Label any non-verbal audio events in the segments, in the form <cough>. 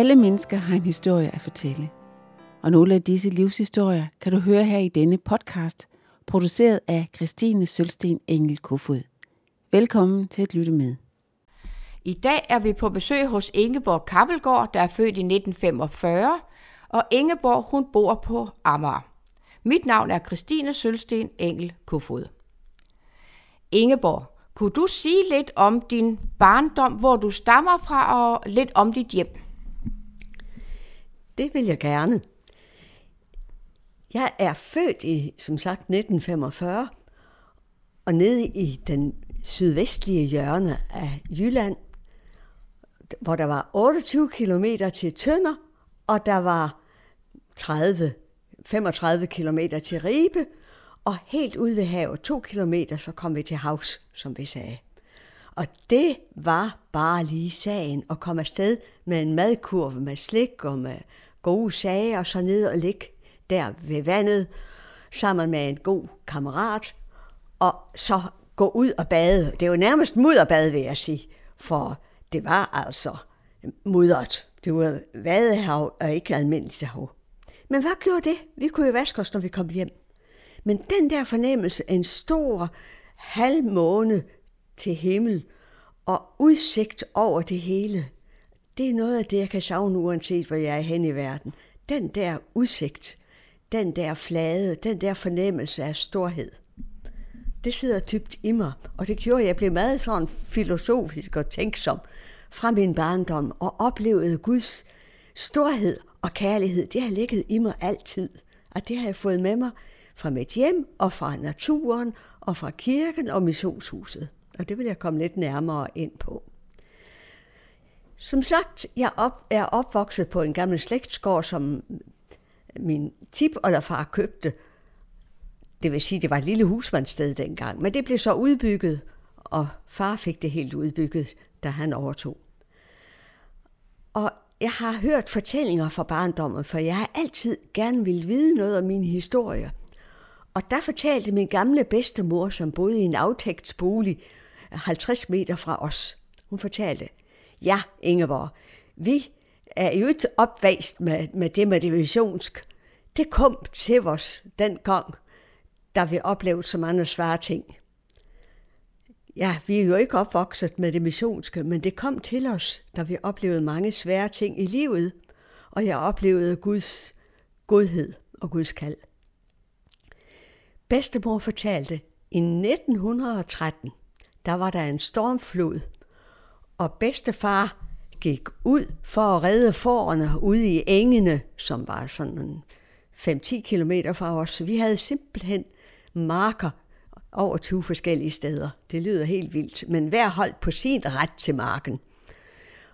Alle mennesker har en historie at fortælle. Og nogle af disse livshistorier kan du høre her i denne podcast, produceret af Christine Sølsten Engel Kofod. Velkommen til at lytte med. I dag er vi på besøg hos Ingeborg Kappelgaard, der er født i 1945, og Ingeborg hun bor på Amager. Mit navn er Christine Sølsten Engel Kofod. Ingeborg, kunne du sige lidt om din barndom, hvor du stammer fra, og lidt om dit hjem? Det vil jeg gerne. Jeg er født i, som sagt, 1945, og nede i den sydvestlige hjørne af Jylland, hvor der var 28 km til Tønder, og der var 30, 35 km til Ribe, og helt ude ved havet, to kilometer, så kom vi til havs, som vi sagde. Og det var bare lige sagen at komme afsted med en madkurve med slik og med gode sager, og så ned og ligge der ved vandet, sammen med en god kammerat, og så gå ud og bade. Det var nærmest mudderbad, vil jeg sige, for det var altså mudderet. Det var vadehav og ikke almindeligt hav. Men hvad gjorde det? Vi kunne jo vaske os, når vi kom hjem. Men den der fornemmelse af en stor halv måne til himmel og udsigt over det hele, det er noget af det, jeg kan savne, uanset hvor jeg er hen i verden. Den der udsigt, den der flade, den der fornemmelse af storhed. Det sidder typt i mig, og det gjorde, at jeg blev meget sådan filosofisk og tænksom fra min barndom og oplevede Guds storhed og kærlighed. Det har ligget i mig altid, og det har jeg fået med mig fra mit hjem og fra naturen og fra kirken og missionshuset. Og det vil jeg komme lidt nærmere ind på. Som sagt, jeg op, er opvokset på en gammel slægtsgård, som min tip eller far købte. Det vil sige, det var et lille husmandssted dengang, men det blev så udbygget, og far fik det helt udbygget, da han overtog. Og jeg har hørt fortællinger fra barndommen, for jeg har altid gerne vil vide noget om min historie. Og der fortalte min gamle bedstemor, som boede i en aftægtsbolig 50 meter fra os. Hun fortalte, ja, Ingeborg, vi er jo ikke opvækst med, med det med divisionsk. Det kom til os den gang, da vi oplevede så mange svære ting. Ja, vi er jo ikke opvokset med det missionske, men det kom til os, da vi oplevede mange svære ting i livet, og jeg oplevede Guds godhed og Guds kald. Bedstemor fortalte, i 1913, der var der en stormflod, og bedstefar gik ud for at redde forerne ude i engene, som var sådan 5-10 kilometer fra os. Vi havde simpelthen marker over 20 forskellige steder. Det lyder helt vildt, men hver holdt på sin ret til marken.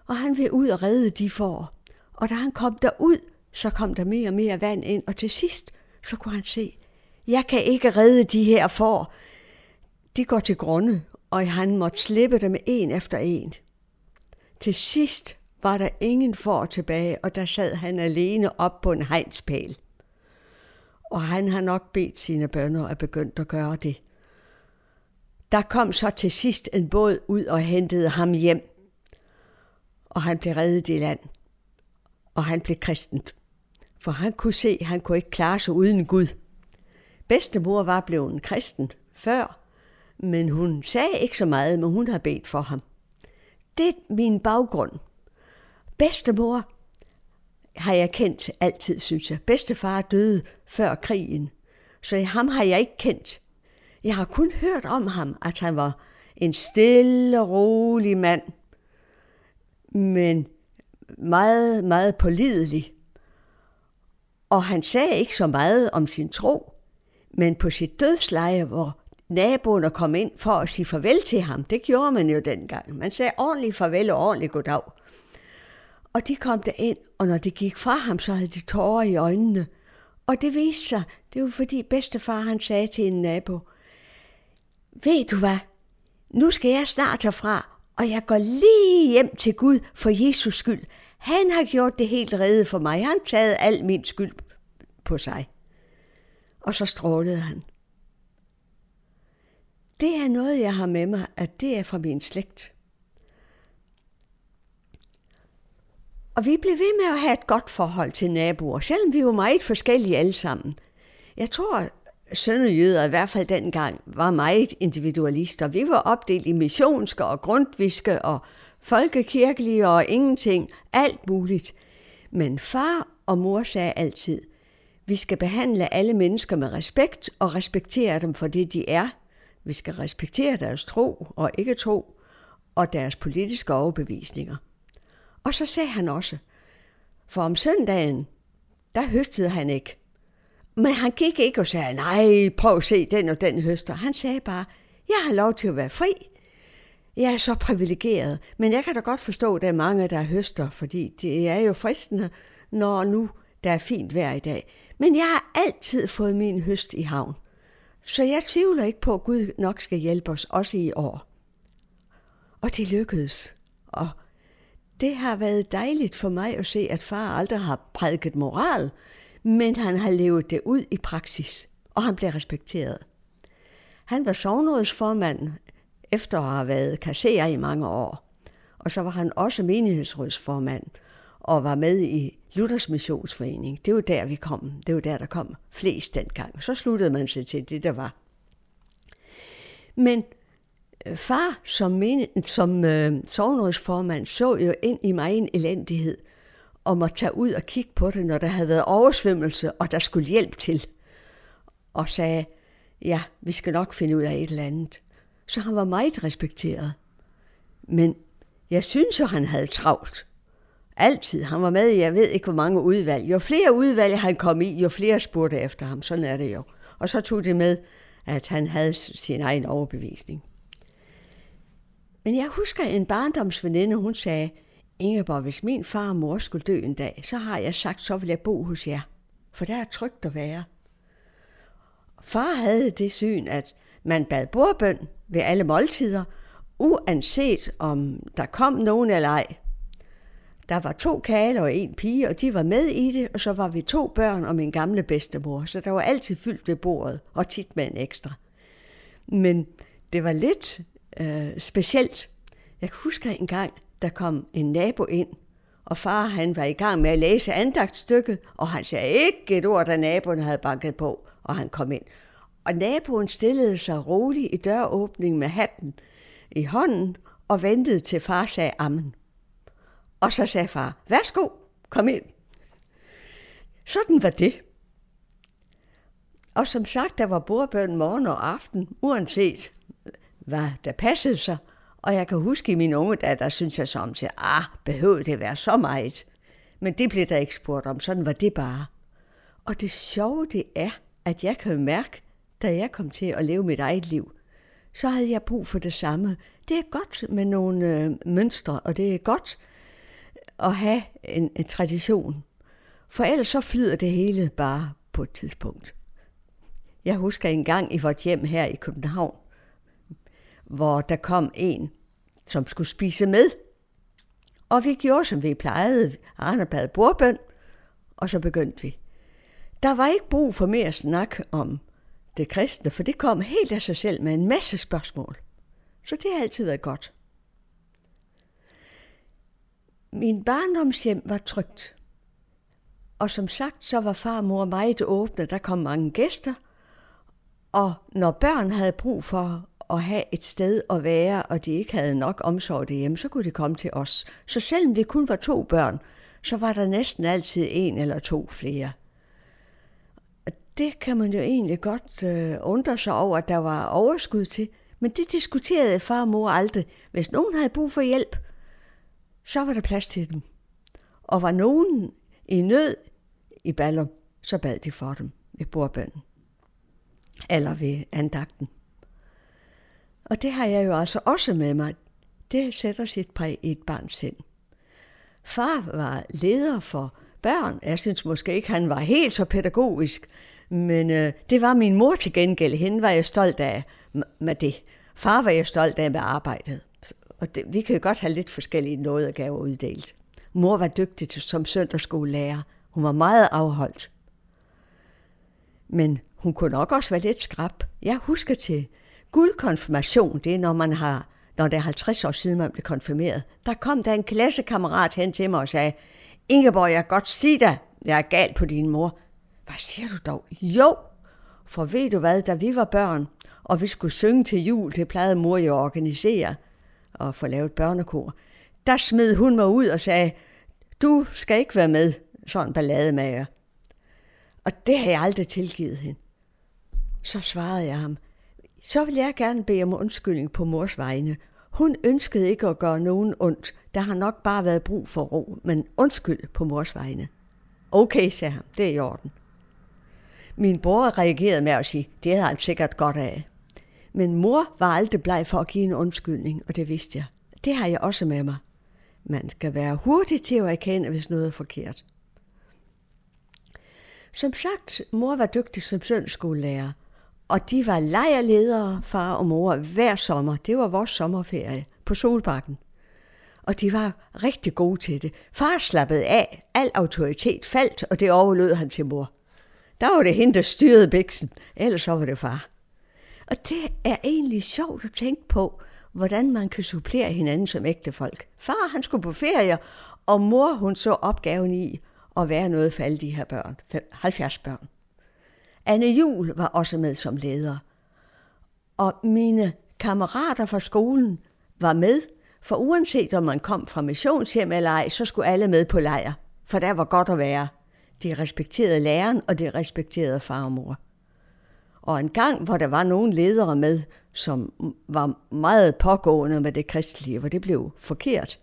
Og han ville ud og redde de får. Og da han kom derud, så kom der mere og mere vand ind, og til sidst, så kunne han se, jeg kan ikke redde de her får. De går til grunde, og han måtte slippe dem en efter en. Til sidst var der ingen for tilbage, og der sad han alene op på en hegnspæl. Og han har nok bedt sine bønder at begyndt at gøre det. Der kom så til sidst en båd ud og hentede ham hjem, og han blev reddet i land, og han blev kristen. For han kunne se, at han kunne ikke klare sig uden Gud. Bedstemor var blevet en kristen før, men hun sagde ikke så meget, men hun har bedt for ham. Det er min baggrund. Bedstemor har jeg kendt altid, synes jeg. Bedstefar døde før krigen, så ham har jeg ikke kendt. Jeg har kun hørt om ham, at han var en stille og rolig mand, men meget, meget pålidelig. Og han sagde ikke så meget om sin tro, men på sit dødsleje, hvor naboerne kom ind for at sige farvel til ham, det gjorde man jo dengang. Man sagde ordentligt farvel og ordentligt goddag. Og de kom der ind, og når de gik fra ham, så havde de tårer i øjnene. Og det viste sig, det var fordi bedstefar han sagde til en nabo, ved du hvad, nu skal jeg snart herfra, og jeg går lige hjem til Gud for Jesus skyld. Han har gjort det helt redde for mig. Han taget al min skyld på sig. Og så strålede han. Det er noget, jeg har med mig, at det er fra min slægt. Og vi blev ved med at have et godt forhold til naboer, selvom vi var meget forskellige alle sammen. Jeg tror, sønderjyder i hvert fald dengang var meget individualister. Vi var opdelt i missionske og grundviske og folkekirkelige og ingenting, alt muligt. Men far og mor sagde altid, vi skal behandle alle mennesker med respekt og respektere dem for det, de er. Vi skal respektere deres tro og ikke tro og deres politiske overbevisninger. Og så sagde han også, for om søndagen, der høstede han ikke. Men han gik ikke og sagde, nej, prøv at se den og den høster. Han sagde bare, jeg har lov til at være fri. Jeg er så privilegeret, men jeg kan da godt forstå, at der er mange, der høster, fordi det er jo fristende, når nu der er fint vejr i dag. Men jeg har altid fået min høst i havn. Så jeg tvivler ikke på, at Gud nok skal hjælpe os også i år. Og det lykkedes. Og det har været dejligt for mig at se, at far aldrig har prædiket moral, men han har levet det ud i praksis, og han blev respekteret. Han var sovnrådsformand efter at have været kasserer i mange år, og så var han også menighedsrådsformand og var med i Luthers Missionsforening. Det var der, vi kom. Det var der, der kom flest dengang. Så sluttede man sig til det, der var. Men øh, far som, men, som øh, sovnrådsformand så jo ind i mig en elendighed – om at tage ud og kigge på det, når der havde været oversvømmelse, og der skulle hjælp til. Og sagde, ja, vi skal nok finde ud af et eller andet. Så han var meget respekteret. Men jeg synes jo, han havde travlt. Altid. Han var med i, jeg ved ikke, hvor mange udvalg. Jo flere udvalg han kom i, jo flere spurgte efter ham. Sådan er det jo. Og så tog det med, at han havde sin egen overbevisning. Men jeg husker en barndomsveninde, hun sagde, Ingeborg, hvis min far og mor skulle dø en dag, så har jeg sagt, så vil jeg bo hos jer. For der er trygt at være. Far havde det syn, at man bad bordbøn ved alle måltider, uanset om der kom nogen eller ej. Der var to kale og en pige, og de var med i det, og så var vi to børn og min gamle bedstemor, så der var altid fyldt ved bordet, og tit med en ekstra. Men det var lidt øh, specielt. Jeg kan huske en gang, der kom en nabo ind, og far han var i gang med at læse andagtstykket, og han sagde ikke et ord, da naboen havde banket på, og han kom ind. Og naboen stillede sig roligt i døråbningen med hatten i hånden og ventede til far sagde ammen. Og så sagde far, værsgo, kom ind. Sådan var det. Og som sagt, der var bordbøn morgen og aften, uanset hvad der passede sig – og jeg kan huske i min unge dag, der synes jeg som til, ah, behøvede det være så meget? Men det blev der ikke spurgt om, sådan var det bare. Og det sjove det er, at jeg kan mærke, da jeg kom til at leve mit eget liv, så havde jeg brug for det samme. Det er godt med nogle øh, mønstre, og det er godt at have en, en tradition. For ellers så flyder det hele bare på et tidspunkt. Jeg husker en gang i vores hjem her i København, hvor der kom en, som skulle spise med. Og vi gjorde, som vi plejede. Arne bad bordbøn, og så begyndte vi. Der var ikke brug for mere snak om det kristne, for det kom helt af sig selv med en masse spørgsmål. Så det har altid været godt. Min barndomshjem var trygt. Og som sagt, så var far og mor meget åbne. Der kom mange gæster. Og når børn havde brug for at have et sted at være, og de ikke havde nok omsorg derhjemme, så kunne de komme til os. Så selvom vi kun var to børn, så var der næsten altid en eller to flere. Det kan man jo egentlig godt øh, undre sig over, at der var overskud til, men det diskuterede far og mor aldrig. Hvis nogen havde brug for hjælp, så var der plads til dem. Og var nogen i nød i Ballum, så bad de for dem ved bordbønden. Eller ved andagten. Og det har jeg jo altså også med mig. Det sætter sit præg i et barns sind. Far var leder for børn. Jeg synes måske ikke, han var helt så pædagogisk, men øh, det var min mor til gengæld. Hende var jeg stolt af med det. Far var jeg stolt af med arbejdet. Og det, vi kan jo godt have lidt forskellige noget gaver uddelt. Mor var dygtig til, som søndagsskolelærer. Hun var meget afholdt. Men hun kunne nok også være lidt skrab. Jeg husker til Guldkonfirmation, det er, når man har når det er 50 år siden, man blev konfirmeret, der kom der en klassekammerat hen til mig og sagde, Ingeborg, jeg kan godt sige dig, jeg er gal på din mor. Hvad siger du dog? Jo, for ved du hvad, da vi var børn, og vi skulle synge til jul, det plejede mor jo at organisere og få lavet børnekor, der smed hun mig ud og sagde, du skal ikke være med, sådan ballademager. Og det har jeg aldrig tilgivet hende. Så svarede jeg ham, så vil jeg gerne bede om undskyldning på mors vegne. Hun ønskede ikke at gøre nogen ondt. Der har nok bare været brug for ro, men undskyld på mors vegne. Okay, sagde han, det er i orden. Min bror reagerede med at sige, det havde han sikkert godt af. Men mor var aldrig bleg for at give en undskyldning, og det vidste jeg. Det har jeg også med mig. Man skal være hurtig til at erkende, hvis noget er forkert. Som sagt, mor var dygtig som søndagsskolelærer, og de var lejerledere, far og mor, hver sommer. Det var vores sommerferie på Solbakken. Og de var rigtig gode til det. Far slappede af, al autoritet faldt, og det overlod han til mor. Der var det hende, der styrede biksen, ellers så var det far. Og det er egentlig sjovt at tænke på, hvordan man kan supplere hinanden som ægtefolk. Far, han skulle på ferie, og mor, hun så opgaven i at være noget for alle de her børn, 70 børn. Anne Jul var også med som leder. Og mine kammerater fra skolen var med, for uanset om man kom fra missionshjem eller ej, så skulle alle med på lejr, for der var godt at være. De respekterede læreren, og de respekterede far og mor. Og en gang, hvor der var nogle ledere med, som var meget pågående med det kristelige, hvor det blev forkert,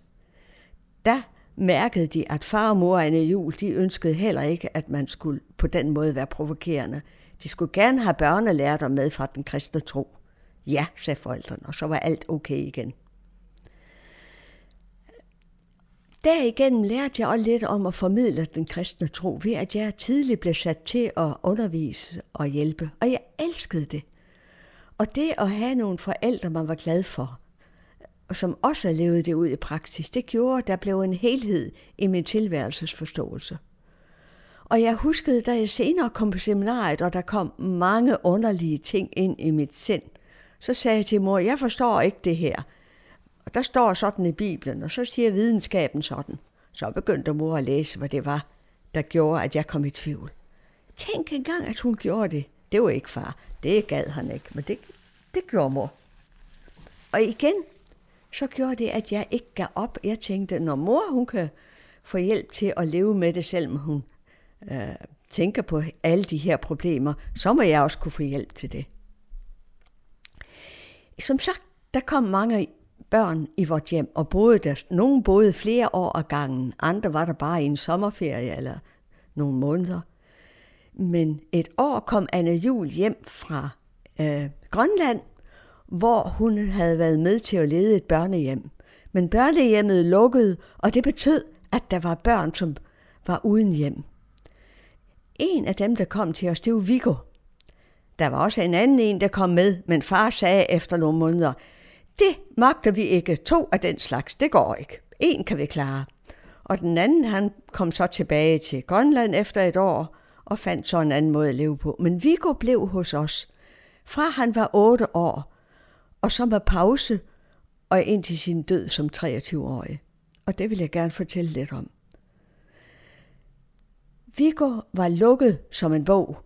der mærkede de, at far og mor Anne Jul, de ønskede heller ikke, at man skulle på den måde være provokerende. De skulle gerne have børnelærter med fra den kristne tro. Ja, sagde forældrene, og så var alt okay igen. Derigennem lærte jeg også lidt om at formidle den kristne tro, ved at jeg tidligt blev sat til at undervise og hjælpe, og jeg elskede det. Og det at have nogle forældre, man var glad for, og som også levede det ud i praksis, det gjorde, at der blev en helhed i min tilværelsesforståelse. Og jeg huskede, da jeg senere kom på seminariet, og der kom mange underlige ting ind i mit sind, så sagde jeg til mor, jeg forstår ikke det her. Og der står sådan i Bibelen, og så siger videnskaben sådan. Så begyndte mor at læse, hvad det var, der gjorde, at jeg kom i tvivl. Tænk engang, at hun gjorde det. Det var ikke far. Det gad han ikke, men det, det gjorde mor. Og igen, så gjorde det, at jeg ikke gav op. Jeg tænkte, når mor hun kan få hjælp til at leve med det, selvom hun øh, tænker på alle de her problemer, så må jeg også kunne få hjælp til det. Som sagt, der kom mange børn i vort hjem, og boede der, nogle boede flere år ad gangen, andre var der bare i en sommerferie eller nogle måneder. Men et år kom Anne Jul hjem fra øh, Grønland, hvor hun havde været med til at lede et børnehjem. Men børnehjemmet lukkede, og det betød, at der var børn, som var uden hjem. En af dem, der kom til os, det var Viggo. Der var også en anden en, der kom med, men far sagde efter nogle måneder, det magter vi ikke. To af den slags, det går ikke. En kan vi klare. Og den anden, han kom så tilbage til Grønland efter et år, og fandt så en anden måde at leve på. Men Viggo blev hos os, fra han var otte år, og så med pause, og indtil sin død som 23-årig. Og det vil jeg gerne fortælle lidt om. Viggo var lukket som en bog.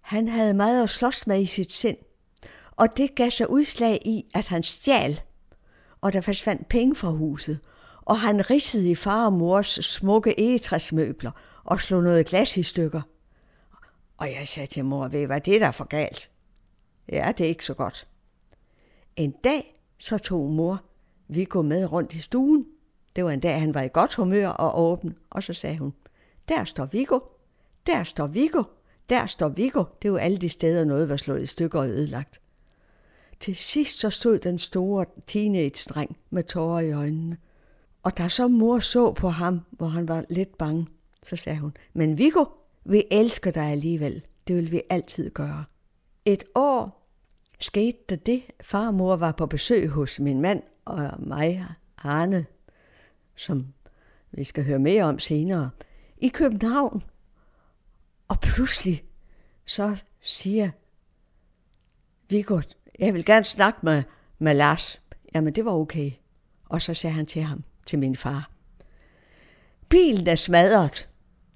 Han havde meget at slås med i sit sind, og det gav sig udslag i, at han stjal, og der forsvandt penge fra huset, og han ridsede i far og mors smukke egetræsmøbler og slog noget glas i stykker. Og jeg sagde til mor, ved hvad det der for galt? Ja, det er ikke så godt. En dag så tog mor vi med rundt i stuen. Det var en dag, han var i godt humør og åben, og så sagde hun, der står Viggo, der står Viggo, der står Viggo. Det var alle de steder, noget var slået i stykker og ødelagt. Til sidst så stod den store teenage-dreng med tårer i øjnene. Og da så mor så på ham, hvor han var lidt bange, så sagde hun, men Viggo, vi elsker dig alligevel. Det vil vi altid gøre. Et år skete der det. Far og mor var på besøg hos min mand og mig, Arne, som vi skal høre mere om senere, i København. Og pludselig så siger Viggo, jeg vil gerne snakke med, med Lars. Jamen, det var okay. Og så sagde han til ham, til min far, bilen er smadret.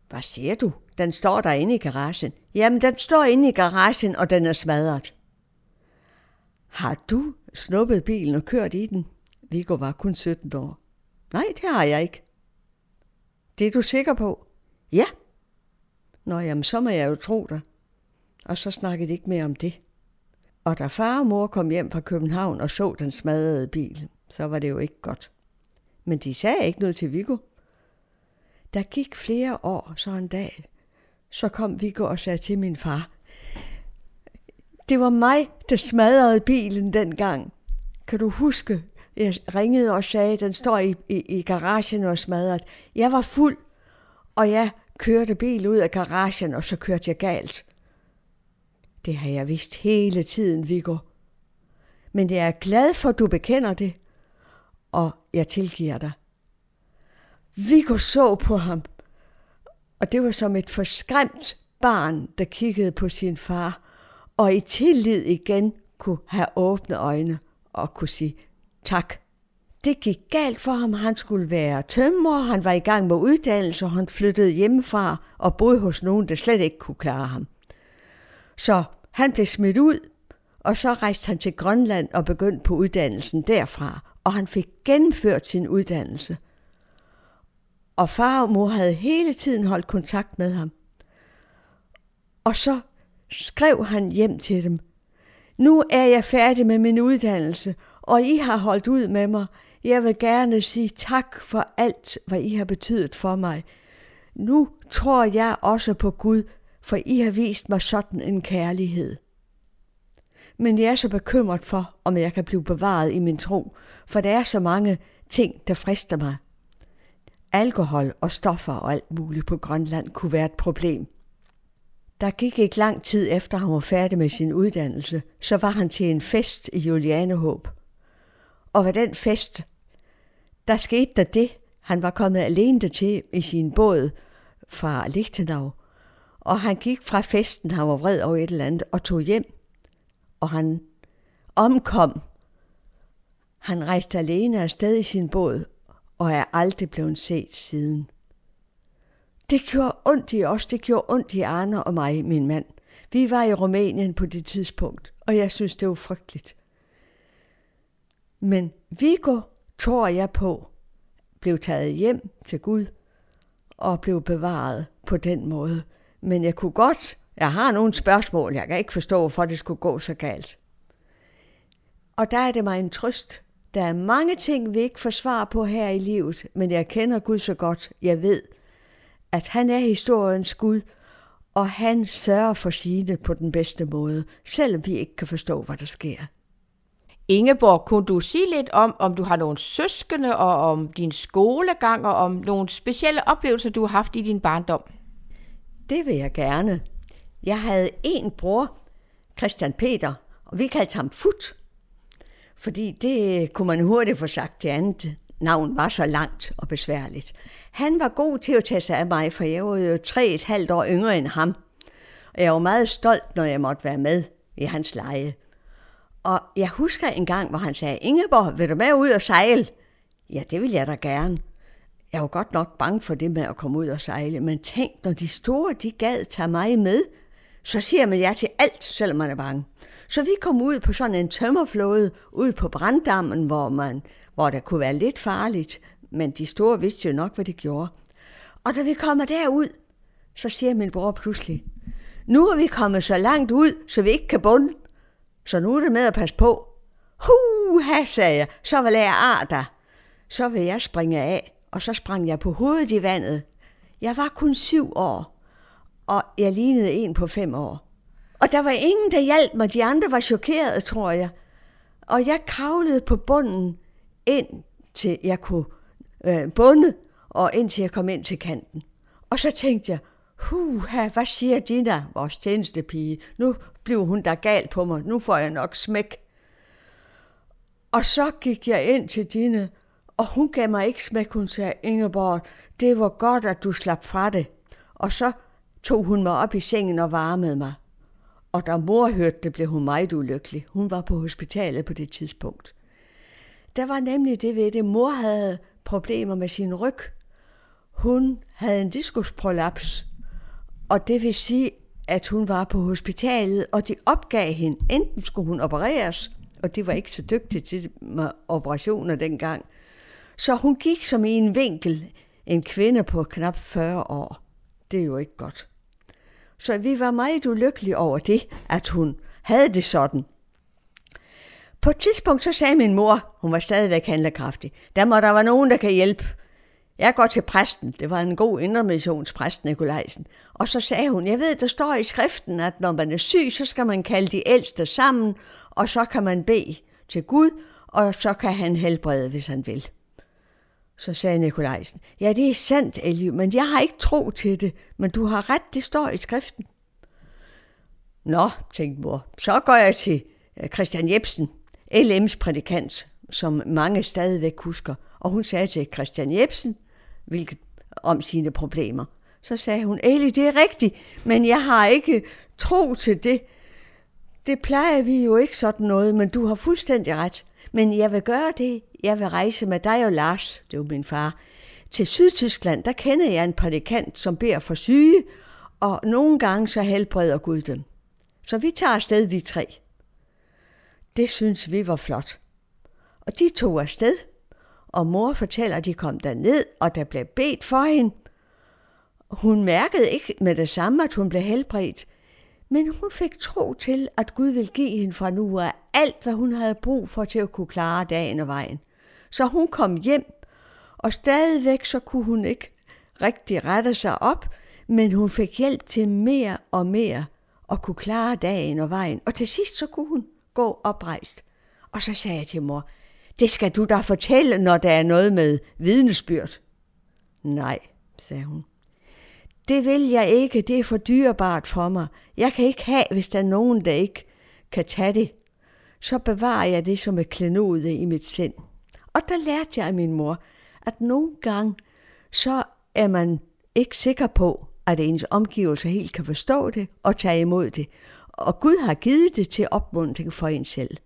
Hvad siger du? Den står der inde i garagen. Jamen, den står inde i garagen, og den er smadret. Har du snuppet bilen og kørt i den? Viggo var kun 17 år. Nej, det har jeg ikke. Det er du sikker på? Ja. Nå, jamen, så må jeg jo tro dig. Og så snakkede de ikke mere om det. Og da far og mor kom hjem fra København og så den smadrede bil, så var det jo ikke godt. Men de sagde ikke noget til Viggo. Der gik flere år, så en dag, så kom Viggo og sagde til min far, det var mig, der smadrede bilen dengang. Kan du huske? Jeg ringede og sagde, den står i, i, i garagen og smadret. Jeg var fuld, og jeg kørte bil ud af garagen, og så kørte jeg galt. Det har jeg vidst hele tiden, Viggo. Men jeg er glad for, at du bekender det, og jeg tilgiver dig. Viggo så på ham, og det var som et forskræmt barn, der kiggede på sin far, og i tillid igen kunne have åbne øjne og kunne sige tak. Det gik galt for ham. Han skulle være tømrer, han var i gang med uddannelse, og han flyttede hjemmefra og boede hos nogen, der slet ikke kunne klare ham. Så han blev smidt ud, og så rejste han til Grønland og begyndte på uddannelsen derfra, og han fik gennemført sin uddannelse. Og far og mor havde hele tiden holdt kontakt med ham. Og så skrev han hjem til dem. Nu er jeg færdig med min uddannelse, og I har holdt ud med mig. Jeg vil gerne sige tak for alt, hvad I har betydet for mig. Nu tror jeg også på Gud, for I har vist mig sådan en kærlighed. Men jeg er så bekymret for, om jeg kan blive bevaret i min tro, for der er så mange ting, der frister mig. Alkohol og stoffer og alt muligt på Grønland kunne være et problem. Der gik ikke lang tid efter han var færdig med sin uddannelse, så var han til en fest i Julianehåb. Og ved den fest, der skete der det, han var kommet alene til i sin båd fra Lichtenau, og han gik fra festen, han var vred over et eller andet, og tog hjem. Og han omkom. Han rejste alene afsted i sin båd, og er aldrig blevet set siden. Det gjorde ondt i os, det gjorde ondt i Arne og mig, min mand. Vi var i Rumænien på det tidspunkt, og jeg synes, det var frygteligt. Men Viggo, tror jeg på, blev taget hjem til Gud og blev bevaret på den måde. Men jeg kunne godt, jeg har nogle spørgsmål, jeg kan ikke forstå, hvorfor det skulle gå så galt. Og der er det mig en trøst. Der er mange ting, vi ikke får svar på her i livet, men jeg kender Gud så godt, jeg ved, at han er historiens Gud, og han sørger for sine på den bedste måde, selvom vi ikke kan forstå, hvad der sker. Ingeborg, kunne du sige lidt om, om du har nogle søskende, og om din skolegang, og om nogle specielle oplevelser, du har haft i din barndom? Det vil jeg gerne. Jeg havde en bror, Christian Peter, og vi kaldte ham Fut. Fordi det kunne man hurtigt få sagt til andet. Navn var så langt og besværligt. Han var god til at tage sig af mig, for jeg var jo tre et halvt år yngre end ham. Og jeg var meget stolt, når jeg måtte være med i hans leje. Og jeg husker en gang, hvor han sagde, Ingeborg, vil du med ud og sejle? Ja, det vil jeg da gerne. Jeg var godt nok bange for det med at komme ud og sejle, men tænk, når de store, de gad tage mig med, så siger man ja til alt, selvom man er bange. Så vi kom ud på sådan en tømmerflåde, ud på branddammen, hvor, man, hvor der kunne være lidt farligt, men de store vidste jo nok, hvad de gjorde. Og da vi kommer derud, så siger min bror pludselig, nu er vi kommet så langt ud, så vi ikke kan bunde. Så nu er det med at passe på. Huha, sagde jeg, så vil jeg arter. Så vil jeg springe af, og så sprang jeg på hovedet i vandet. Jeg var kun syv år, og jeg lignede en på fem år. Og der var ingen, der hjalp mig. De andre var chokerede, tror jeg. Og jeg kravlede på bunden, ind til jeg kunne øh, bunde, og indtil jeg kom ind til kanten. Og så tænkte jeg, Huha, hvad siger Dina, vores tjenestepige? Nu blev hun da gal på mig. Nu får jeg nok smæk. Og så gik jeg ind til Dina, og hun gav mig ikke smæk. Hun sagde, Ingeborg, det var godt, at du slap fra det. Og så tog hun mig op i sengen og varmede mig. Og da mor hørte det, blev hun meget ulykkelig. Hun var på hospitalet på det tidspunkt. Der var nemlig det ved det, mor havde problemer med sin ryg. Hun havde en diskusprolaps, og det vil sige, at hun var på hospitalet, og de opgav hende. Enten skulle hun opereres, og det var ikke så dygtigt til med operationer dengang. Så hun gik som i en vinkel, en kvinde på knap 40 år. Det er jo ikke godt. Så vi var meget ulykkelige over det, at hun havde det sådan. På et tidspunkt så sagde min mor, hun var stadigvæk handlekraftig, der må der være nogen, der kan hjælpe. Jeg går til præsten. Det var en god indremissionspræst, Nikolajsen. Og så sagde hun, jeg ved, der står i skriften, at når man er syg, så skal man kalde de ældste sammen, og så kan man bede til Gud, og så kan han helbrede, hvis han vil. Så sagde Nikolajsen, ja, det er sandt, Elge, men jeg har ikke tro til det, men du har ret, det står i skriften. Nå, tænkte mor, så går jeg til øh, Christian Jebsen, LM's prædikant, som mange stadigvæk husker. Og hun sagde til Christian Jebsen, hvilket, om sine problemer. Så sagde hun, Eli, det er rigtigt, men jeg har ikke tro til det. Det plejer vi jo ikke sådan noget, men du har fuldstændig ret. Men jeg vil gøre det. Jeg vil rejse med dig og Lars, det var min far, til Sydtyskland. Der kender jeg en prædikant, som beder for syge, og nogle gange så helbreder Gud dem. Så vi tager afsted, vi tre. Det synes vi var flot. Og de tog afsted, og mor fortæller, at de kom derned, og der blev bedt for hende. Hun mærkede ikke med det samme, at hun blev helbredt, men hun fik tro til, at Gud ville give hende fra nu af alt, hvad hun havde brug for til at kunne klare dagen og vejen. Så hun kom hjem, og stadigvæk så kunne hun ikke rigtig rette sig op, men hun fik hjælp til mere og mere at kunne klare dagen og vejen. Og til sidst så kunne hun gå oprejst. Og så sagde jeg til mor, det skal du da fortælle, når der er noget med vidnesbyrd. Nej, sagde hun. Det vil jeg ikke, det er for dyrebart for mig. Jeg kan ikke have, hvis der er nogen, der ikke kan tage det. Så bevarer jeg det som et klenode i mit sind. Og der lærte jeg af min mor, at nogle gange, så er man ikke sikker på, at ens omgivelser helt kan forstå det og tage imod det. Og Gud har givet det til opmuntring for en selv.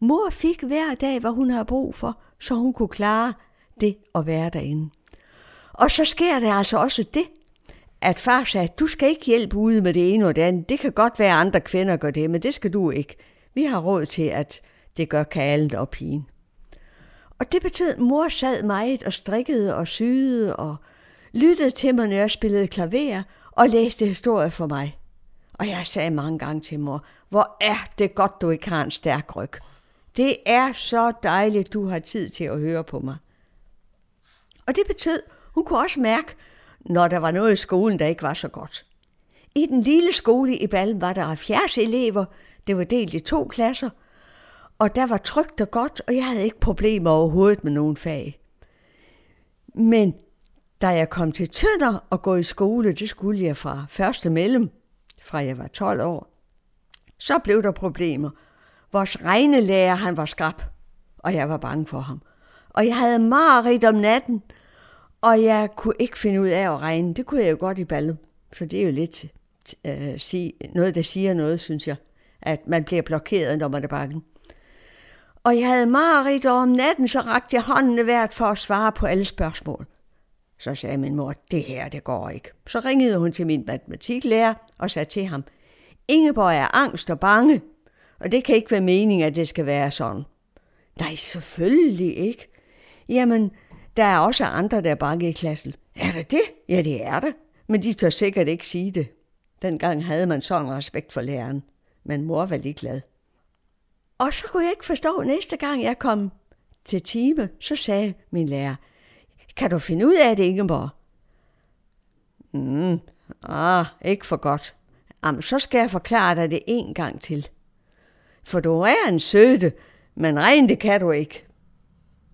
Mor fik hver dag, hvad hun havde brug for, så hun kunne klare det at være derinde. Og så sker der altså også det, at far sagde, du skal ikke hjælpe ude med det ene og det andet. Det kan godt være, at andre kvinder gør det, men det skal du ikke. Vi har råd til, at det gør kalen og pigen. Og det betød, at mor sad meget og strikkede og syede og lyttede til mig, når jeg spillede klaver og læste historie for mig. Og jeg sagde mange gange til mor, hvor er det godt, du ikke har en stærk ryg. Det er så dejligt, du har tid til at høre på mig. Og det betød, hun kunne også mærke, når der var noget i skolen, der ikke var så godt. I den lille skole i Ballen var der 70 elever. Det var delt i to klasser. Og der var trygt og godt, og jeg havde ikke problemer overhovedet med nogen fag. Men da jeg kom til Tønder og gå i skole, det skulle jeg fra første mellem, fra jeg var 12 år, så blev der problemer. Vores regnelærer, han var skrab, og jeg var bange for ham. Og jeg havde mareridt om natten, og jeg kunne ikke finde ud af at regne. Det kunne jeg jo godt i ballet. Så det er jo lidt øh, sige, noget, der siger noget, synes jeg. At man bliver blokeret, når man er bange. Og jeg havde mareridt, og om natten så rakte jeg hånden hvert for at svare på alle spørgsmål. Så sagde min mor, det her, det går ikke. Så ringede hun til min matematiklærer og sagde til ham, Ingeborg er angst og bange, og det kan ikke være meningen, at det skal være sådan. Nej, selvfølgelig ikke. Jamen, der er også andre, der er bange i klassen. Er det det? Ja, det er det. Men de tør sikkert ikke sige det. Dengang havde man sådan respekt for læreren. Men mor var ligeglad. Og så kunne jeg ikke forstå, næste gang jeg kom til time, så sagde min lærer, kan du finde ud af det, Ingeborg? Mm, ah, ikke for godt. Jamen, så skal jeg forklare dig det en gang til. For du er en søde, men rent det kan du ikke.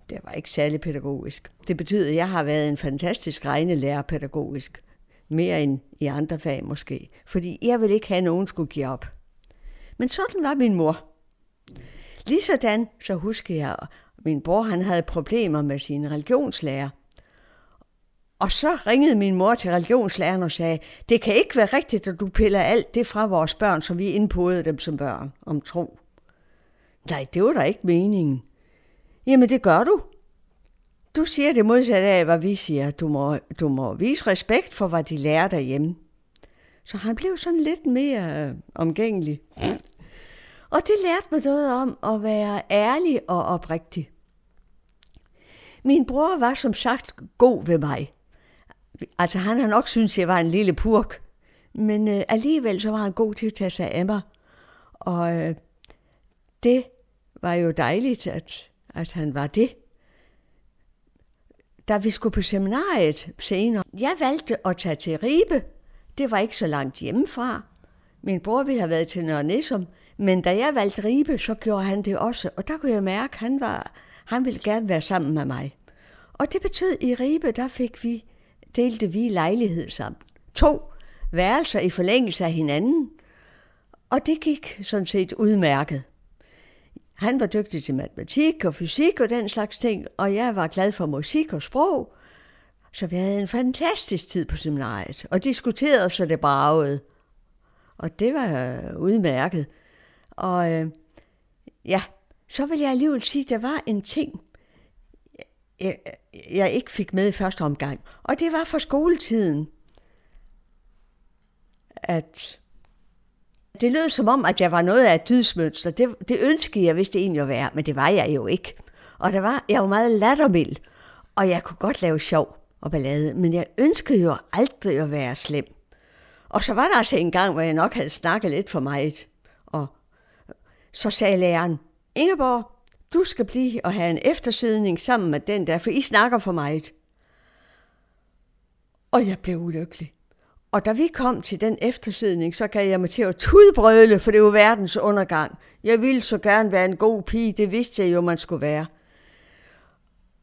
Det var ikke særlig pædagogisk. Det betyder, at jeg har været en fantastisk regnelærer pædagogisk. Mere end i andre fag måske. Fordi jeg vil ikke have, at nogen skulle give op. Men sådan var min mor. Ligesådan så husker jeg, at min bror han havde problemer med sin religionslærer. Og så ringede min mor til religionslæreren og sagde, det kan ikke være rigtigt, at du piller alt det fra vores børn, som vi indpodede dem som børn om tro. Nej, det var da ikke meningen. Jamen, det gør du. du siger det modsatte af, hvad vi siger. Du må, du må vise respekt for, hvad de lærer derhjemme. Så han blev sådan lidt mere øh, omgængelig. Og det lærte mig noget om at være ærlig og oprigtig. Min bror var som sagt god ved mig. Altså han har nok syntes, jeg var en lille purk. Men øh, alligevel så var han god til at tage sig af mig. Og øh, det var jo dejligt, at, at han var det. Da vi skulle på seminariet senere, jeg valgte at tage til Ribe. Det var ikke så langt hjemmefra. Min bror ville have været til Nørre Nissum, men da jeg valgte Ribe, så gjorde han det også. Og der kunne jeg mærke, at han, var, han ville gerne være sammen med mig. Og det betød, at i Ribe, der fik vi, delte vi lejlighed sammen. To værelser i forlængelse af hinanden. Og det gik sådan set udmærket. Han var dygtig til matematik og fysik og den slags ting, og jeg var glad for musik og sprog. Så vi havde en fantastisk tid på seminariet, og diskuterede så det bragede. Og det var øh, udmærket. Og øh, ja, så vil jeg alligevel sige, at der var en ting, jeg, jeg ikke fik med i første omgang. Og det var for skoletiden, at det lød som om, at jeg var noget af et dydsmønster. Det, det ønskede jeg, hvis det egentlig var være, men det var jeg jo ikke. Og der var, jeg var meget lattermild, og jeg kunne godt lave sjov og ballade, men jeg ønskede jo aldrig at være slem. Og så var der altså en gang, hvor jeg nok havde snakket lidt for meget. Så sagde læreren, Ingeborg, du skal blive og have en eftersidning sammen med den der, for I snakker for meget. Og jeg blev ulykkelig. Og da vi kom til den eftersidning, så gav jeg mig til at tudbrøle, for det var verdens undergang. Jeg ville så gerne være en god pige, det vidste jeg jo, man skulle være.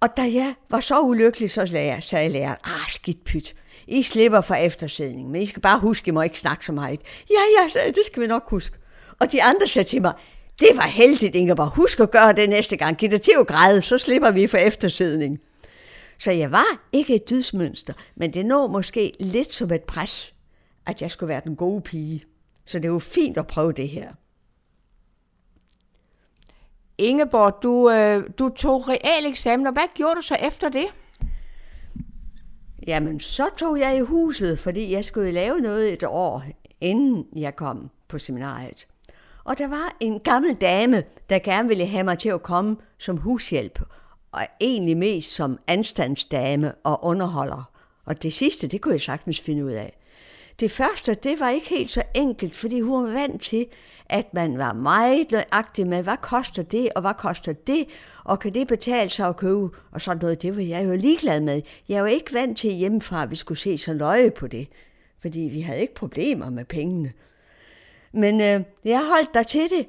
Og da jeg var så ulykkelig, så sagde læreren, ah, skidt pyt. I slipper for eftersidning, men I skal bare huske, I må ikke snakke så meget. Ja, ja, sagde det skal vi nok huske. Og de andre sagde til mig, det var heldigt, Ingeborg. Husk at gøre det næste gang. Giv dig til at græde, så slipper vi for eftersidning. Så jeg var ikke et dydsmønster, men det når måske lidt som et pres, at jeg skulle være den gode pige. Så det var fint at prøve det her. Ingeborg, du, øh, du tog realeksamen, og hvad gjorde du så efter det? Jamen, så tog jeg i huset, fordi jeg skulle lave noget et år, inden jeg kom på seminariet. Og der var en gammel dame, der gerne ville have mig til at komme som hushjælp, og egentlig mest som anstandsdame og underholder. Og det sidste, det kunne jeg sagtens finde ud af. Det første, det var ikke helt så enkelt, fordi hun var vant til, at man var meget nøjagtig med, hvad koster det, og hvad koster det, og kan det betale sig at købe, og sådan noget, det var jeg jo ligeglad med. Jeg var ikke vant til hjemmefra, at vi skulle se så nøje på det, fordi vi havde ikke problemer med pengene. Men øh, jeg holdt dig til det.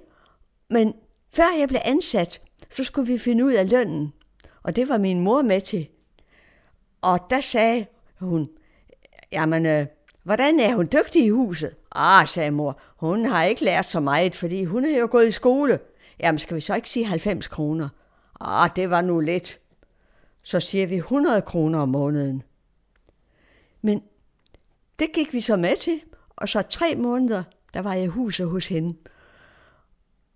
Men før jeg blev ansat, så skulle vi finde ud af lønnen. Og det var min mor med til. Og der sagde hun, jamen, øh, hvordan er hun dygtig i huset? Ah, sagde mor, hun har ikke lært så meget, fordi hun har jo gået i skole. Jamen, skal vi så ikke sige 90 kroner? Ah, det var nu lidt. Så siger vi 100 kroner om måneden. Men det gik vi så med til, og så tre måneder der var jeg i huset hos hende.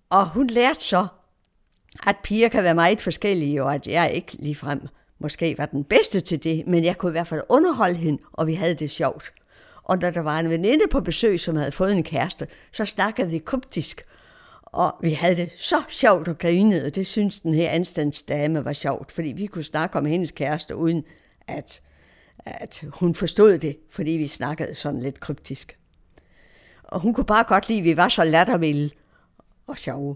Og hun lærte så, at piger kan være meget forskellige, og at jeg ikke ligefrem måske var den bedste til det, men jeg kunne i hvert fald underholde hende, og vi havde det sjovt. Og når der var en veninde på besøg, som havde fået en kæreste, så snakkede vi kryptisk, og vi havde det så sjovt og grinede, og det synes den her anstandsdame var sjovt, fordi vi kunne snakke om hendes kæreste, uden at, at hun forstod det, fordi vi snakkede sådan lidt kryptisk og hun kunne bare godt lide, at vi var så lattermilde og sjove.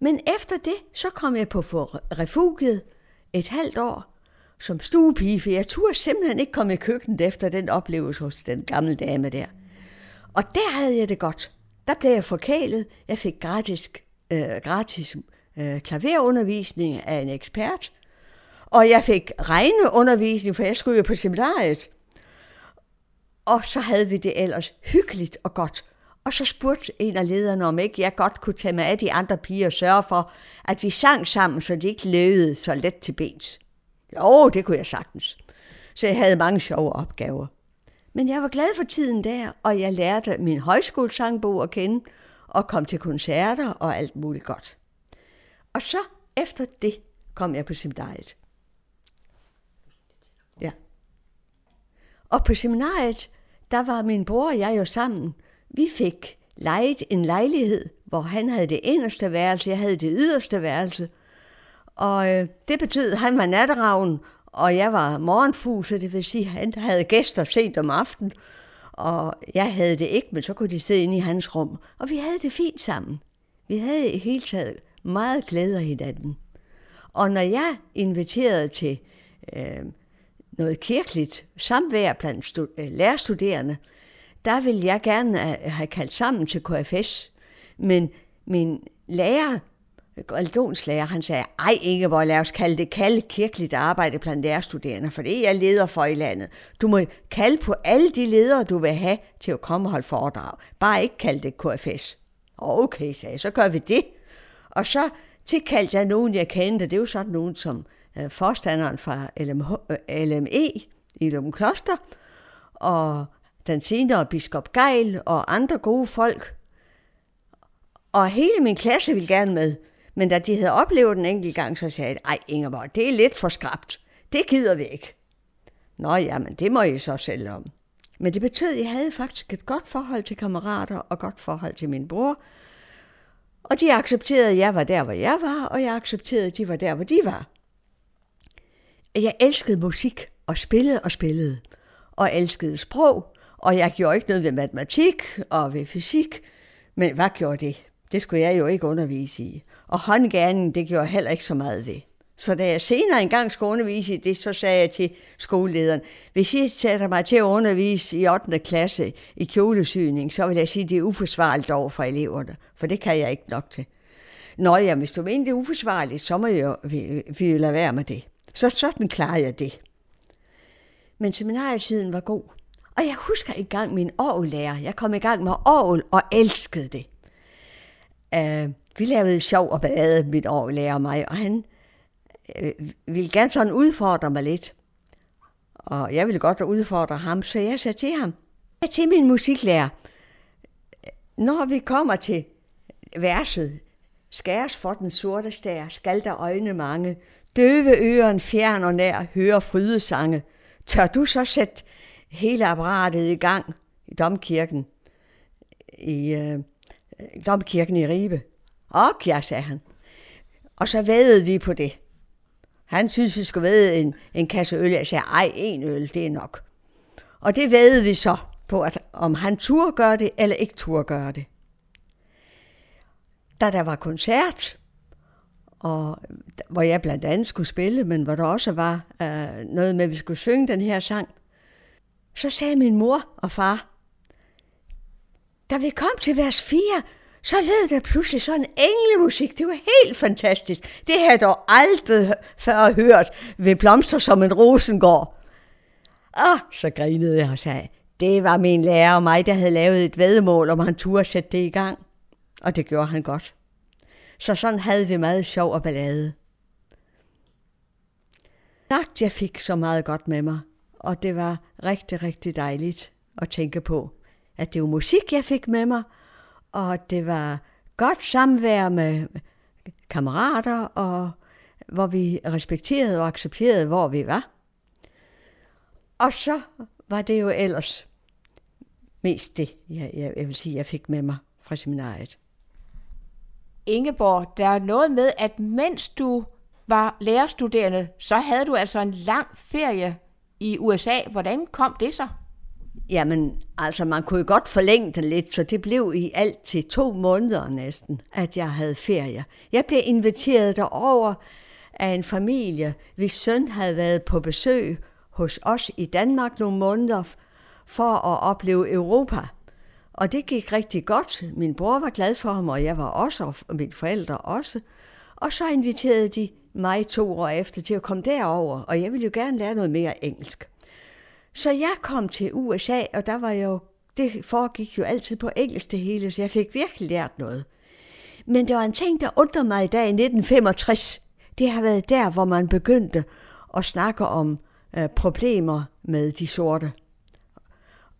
Men efter det, så kom jeg på for refugiet et halvt år som stuepige, for jeg turde simpelthen ikke komme i køkkenet efter den oplevelse hos den gamle dame der. Og der havde jeg det godt. Der blev jeg forkælet. Jeg fik gratis, øh, gratis øh, klaverundervisning af en ekspert. Og jeg fik regneundervisning, for jeg skulle jo på seminariet. Og så havde vi det ellers hyggeligt og godt. Og så spurgte en af lederne, om ikke jeg godt kunne tage med af de andre piger og sørge for, at vi sang sammen, så de ikke levede så let til bens. Jo, det kunne jeg sagtens. Så jeg havde mange sjove opgaver. Men jeg var glad for tiden der, og jeg lærte min højskolesangbog at kende, og kom til koncerter og alt muligt godt. Og så efter det kom jeg på seminariet. Og på seminariet, der var min bror og jeg jo sammen. Vi fik lejet en lejlighed, hvor han havde det inderste værelse, jeg havde det yderste værelse. Og øh, det betød, at han var natteravn, og jeg var morgenfuse, det vil sige, at han havde gæster sent om aftenen. Og jeg havde det ikke, men så kunne de sidde inde i hans rum. Og vi havde det fint sammen. Vi havde i hele taget meget glæde af hinanden. Og når jeg inviterede til øh, noget kirkeligt samvær blandt øh, lærerstuderende, der ville jeg gerne øh, have kaldt sammen til KFS. Men min lærer, religionslærer, han sagde, ej Ingeborg, lad os kalde det kalde kirkeligt arbejde blandt lærerstuderende, for det er jeg leder for i landet. Du må kalde på alle de ledere, du vil have til at komme og holde foredrag. Bare ikke kalde det KFS. Okay, sagde jeg, så gør vi det. Og så tilkaldte jeg nogen, jeg kendte. Det er jo sådan nogen som Øh, forstanderen fra LMH, øh, LME i Lum Kloster, og den senere biskop Geil og andre gode folk. Og hele min klasse ville gerne med. Men da de havde oplevet den enkelt gang, så sagde jeg, ej Ingeborg, det er lidt for skrabt. Det gider vi ikke. Nå ja, men det må I så selv om. Men det betød, at jeg havde faktisk et godt forhold til kammerater og godt forhold til min bror. Og de accepterede, at jeg var der, hvor jeg var, og jeg accepterede, at de var der, hvor de var. Jeg elskede musik og spillede og spillede, og elskede sprog, og jeg gjorde ikke noget ved matematik og ved fysik, men hvad gjorde det? Det skulle jeg jo ikke undervise i. Og håndgærningen, det gjorde heller ikke så meget ved. Så da jeg senere engang skulle undervise i det, så sagde jeg til skolelederen, hvis I sætter mig til at undervise i 8. klasse i kjolesyning, så vil jeg sige, at det er uforsvarligt over for eleverne, for det kan jeg ikke nok til. Nå ja, hvis du mener, det er uforsvarligt, så må jeg, vi, vi lade være med det. Så sådan klarede jeg det. Men seminarietiden var god. Og jeg husker engang min årlærer. Jeg kom i gang med årl og elskede det. Uh, vi lavede sjov og ballade, mit årlærer og mig, og han uh, ville gerne sådan udfordre mig lidt. Og jeg ville godt udfordre ham, så jeg sagde til ham, jeg til min musiklærer, når vi kommer til verset, skæres for den sorte stær, skal der øjne mange, døve øren fjern og nær, hører frydesange. Tør du så sætte hele apparatet i gang i domkirken, i øh, domkirken i Ribe? Og ja, sagde han. Og så vædede vi på det. Han synes, vi skulle væde en, en kasse øl. Jeg sagde, ej, en øl, det er nok. Og det vædede vi så på, at om han turde gøre det, eller ikke turde gøre det. Da der var koncert, og øh, hvor jeg blandt andet skulle spille, men hvor der også var øh, noget med, at vi skulle synge den her sang, så sagde min mor og far, da vi kom til vers 4, så lød der pludselig sådan englemusik. Det var helt fantastisk. Det havde jeg dog aldrig før hørt ved Blomster som en rosengård. Og så grinede jeg og sagde, det var min lærer og mig, der havde lavet et vedmål, om han turde sætte det i gang. Og det gjorde han godt. Så sådan havde vi meget sjov og ballade. Sagt, jeg fik så meget godt med mig, og det var rigtig, rigtig dejligt at tænke på, at det var musik, jeg fik med mig, og det var godt samvær med kammerater, og hvor vi respekterede og accepterede, hvor vi var. Og så var det jo ellers mest det, jeg, jeg, jeg vil sige, jeg fik med mig fra seminariet. Ingeborg, der er noget med, at mens du var lærerstuderende, så havde du altså en lang ferie i USA. Hvordan kom det så? Jamen, altså man kunne jo godt forlænge den lidt, så det blev i alt til to måneder næsten, at jeg havde ferie. Jeg blev inviteret derover af en familie, hvis søn havde været på besøg hos os i Danmark nogle måneder for at opleve Europa. Og det gik rigtig godt. Min bror var glad for ham, og jeg var også, og mine forældre også. Og så inviterede de mig to år efter til at komme derover, og jeg ville jo gerne lære noget mere engelsk. Så jeg kom til USA, og der var jo, det foregik jo altid på engelsk det hele, så jeg fik virkelig lært noget. Men der var en ting, der undrede mig i dag i 1965. Det har været der, hvor man begyndte at snakke om øh, problemer med de sorte.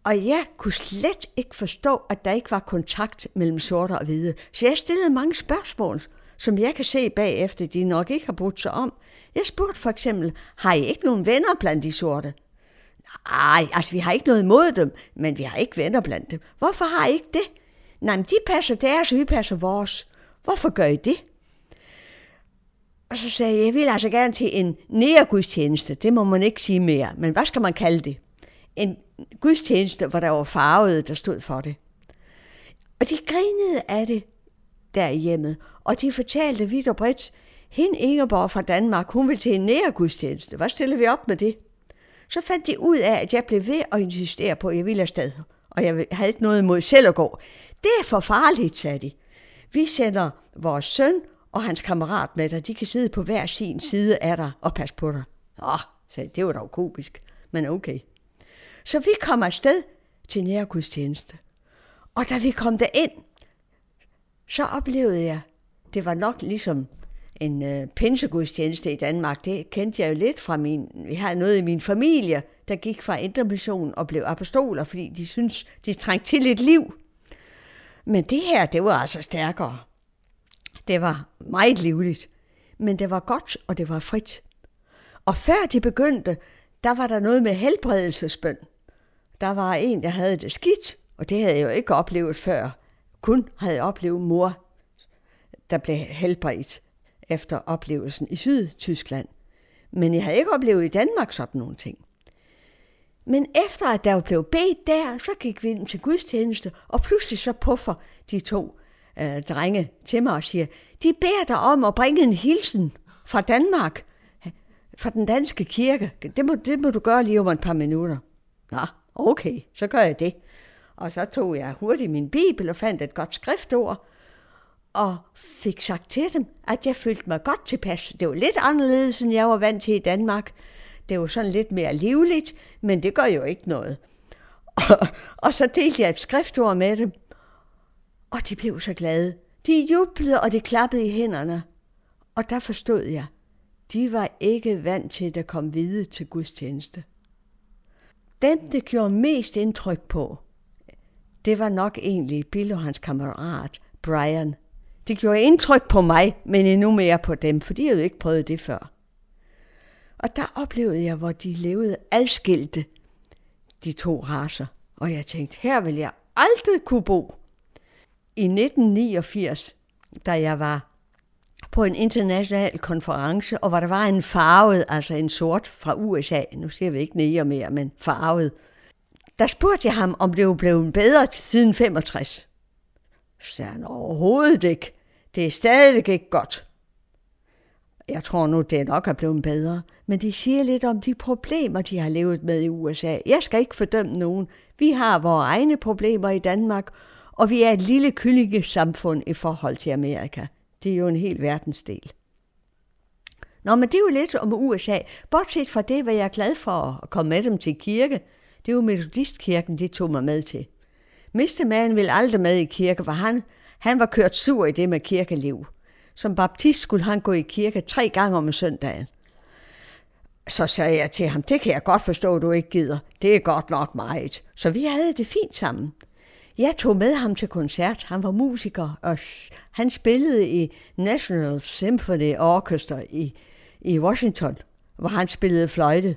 Og jeg kunne slet ikke forstå, at der ikke var kontakt mellem sorte og hvide. Så jeg stillede mange spørgsmål. som jeg kan se bagefter, de nok ikke har brugt sig om. Jeg spurgte for eksempel, har I ikke nogen venner blandt de sorte? Nej, altså vi har ikke noget imod dem, men vi har ikke venner blandt dem. Hvorfor har I ikke det? Nej, men de passer deres, og vi passer vores. Hvorfor gør I det? Og så sagde jeg, jeg vil altså gerne til en nærgudstjeneste. Det må man ikke sige mere, men hvad skal man kalde det? En gudstjeneste, hvor der var farvede, der stod for det. Og de grinede af det derhjemme, og de fortalte vidt og bredt, hende Ingeborg fra Danmark, hun vil til en nærgudstjeneste. Hvad stiller vi op med det? Så fandt de ud af, at jeg blev ved at insistere på, at jeg ville afsted. Og jeg havde ikke noget imod selv at gå. Det er for farligt, sagde de. Vi sender vores søn og hans kammerat med dig. De kan sidde på hver sin side af dig og passe på dig. Åh, sagde det var dog komisk, men okay. Så vi kom afsted til nærgudstjeneste. Og da vi kom derind, så oplevede jeg, det var nok ligesom en øh, pinsegudstjeneste i Danmark. Det kendte jeg jo lidt fra min... Vi har noget i min familie, der gik fra intermission og blev apostoler, fordi de synes de trængte til et liv. Men det her, det var altså stærkere. Det var meget livligt, men det var godt, og det var frit. Og før de begyndte, der var der noget med helbredelsesbøn. Der var en, der havde det skidt, og det havde jeg jo ikke oplevet før. Kun havde jeg oplevet mor, der blev helbredt efter oplevelsen i Sydtyskland. Men jeg havde ikke oplevet i Danmark sådan nogle ting. Men efter at der blev bedt der, så gik vi ind til gudstjeneste, og pludselig så puffer de to øh, drenge til mig og siger, de beder dig om at bringe en hilsen fra Danmark, fra den danske kirke. Det må, det må du gøre lige om et par minutter. Nå, okay, så gør jeg det. Og så tog jeg hurtigt min bibel og fandt et godt skriftord, og fik sagt til dem, at jeg følte mig godt tilpas. Det var lidt anderledes, end jeg var vant til i Danmark. Det var sådan lidt mere livligt, men det gør jo ikke noget. Og, <laughs> og så delte jeg et skriftord med dem, og de blev så glade. De jublede, og det klappede i hænderne. Og der forstod jeg, de var ikke vant til at komme videre til gudstjeneste. Den, det gjorde mest indtryk på, det var nok egentlig Bill og hans kammerat, Brian. Det gjorde indtryk på mig, men endnu mere på dem, for de havde ikke prøvet det før. Og der oplevede jeg, hvor de levede adskilte, de to raser. Og jeg tænkte, her vil jeg aldrig kunne bo. I 1989, da jeg var på en international konference, og hvor der var en farvet, altså en sort fra USA, nu ser vi ikke nære mere, men farvet, der spurgte jeg ham, om det var blevet bedre siden 65. Så sagde han overhovedet ikke. Det er stadigvæk ikke godt. Jeg tror nu, det nok er blevet bedre, men det siger lidt om de problemer, de har levet med i USA. Jeg skal ikke fordømme nogen. Vi har vores egne problemer i Danmark, og vi er et lille kyllingesamfund i forhold til Amerika. Det er jo en hel verdensdel. Nå, men det er jo lidt om USA. Bortset fra det, hvad jeg er glad for at komme med dem til kirke. Det er jo Metodistkirken, de tog mig med til. Mistemanden Man ville aldrig med i kirke, for han, han var kørt sur i det med kirkeliv. Som baptist skulle han gå i kirke tre gange om søndagen. Så sagde jeg til ham, det kan jeg godt forstå, du ikke gider. Det er godt nok meget. Så vi havde det fint sammen. Jeg tog med ham til koncert. Han var musiker, og han spillede i National Symphony Orchestra i, i Washington, hvor han spillede fløjte.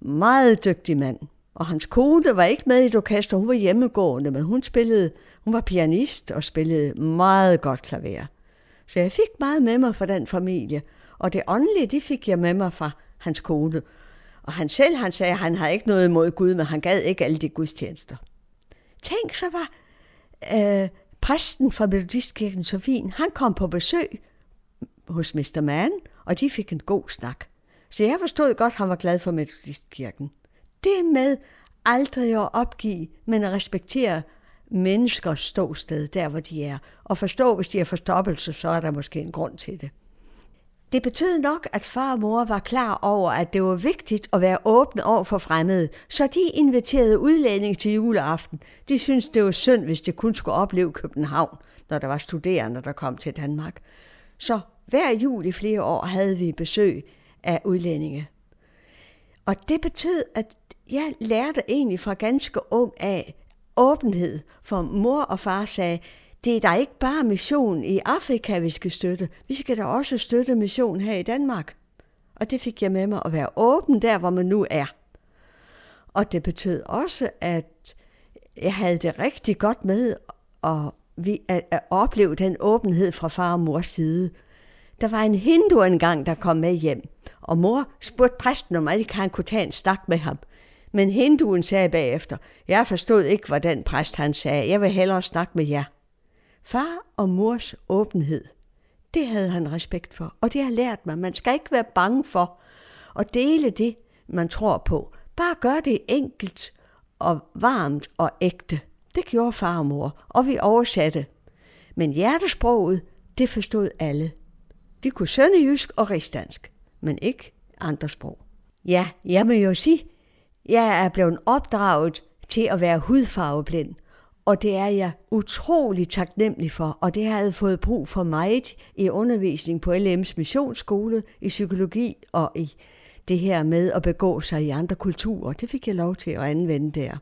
Meget dygtig mand. Og hans kone var ikke med i et orkester, hun var hjemmegående, men hun spillede, hun var pianist og spillede meget godt klaver. Så jeg fik meget med mig fra den familie, og det åndelige, det fik jeg med mig fra hans kone. Og han selv, han sagde, at han har ikke noget imod Gud, men han gad ikke alle de gudstjenester. Tænk, så var øh, præsten fra Metodistkirken så fin. Han kom på besøg hos Mr. Mann, og de fik en god snak. Så jeg forstod godt, at han var glad for Metodistkirken. Det med aldrig at opgive, men at respektere menneskers ståsted, der hvor de er. Og forstå, hvis de er forstoppelse, så er der måske en grund til det. Det betød nok, at far og mor var klar over, at det var vigtigt at være åbne over for fremmede, så de inviterede udlændinge til juleaften. De syntes, det var synd, hvis de kun skulle opleve København, når der var studerende, der kom til Danmark. Så hver jul i flere år havde vi besøg af udlændinge. Og det betød, at jeg lærte egentlig fra ganske ung af åbenhed, for mor og far sagde, det er da ikke bare mission i Afrika, vi skal støtte. Vi skal da også støtte mission her i Danmark. Og det fik jeg med mig at være åben der, hvor man nu er. Og det betød også, at jeg havde det rigtig godt med at, vi, at, at opleve den åbenhed fra far og mors side. Der var en hindu engang, der kom med hjem, og mor spurgte præsten, om ikke han kunne tage en stak med ham. Men hinduen sagde bagefter, jeg forstod ikke, hvad den præst han sagde, jeg vil hellere snakke med jer. Far og mors åbenhed, det havde han respekt for, og det har lært mig. Man skal ikke være bange for at dele det, man tror på. Bare gør det enkelt og varmt og ægte. Det gjorde far og mor, og vi oversatte. Men hjertesproget, det forstod alle. Vi kunne sønderjysk og rigsdansk, men ikke andre sprog. Ja, jeg må jo sige, jeg er blevet opdraget til at være hudfarveblind, og det er jeg utrolig taknemmelig for, og det har jeg fået brug for meget i undervisning på LM's missionsskole, i psykologi og i det her med at begå sig i andre kulturer. Det fik jeg lov til at anvende der.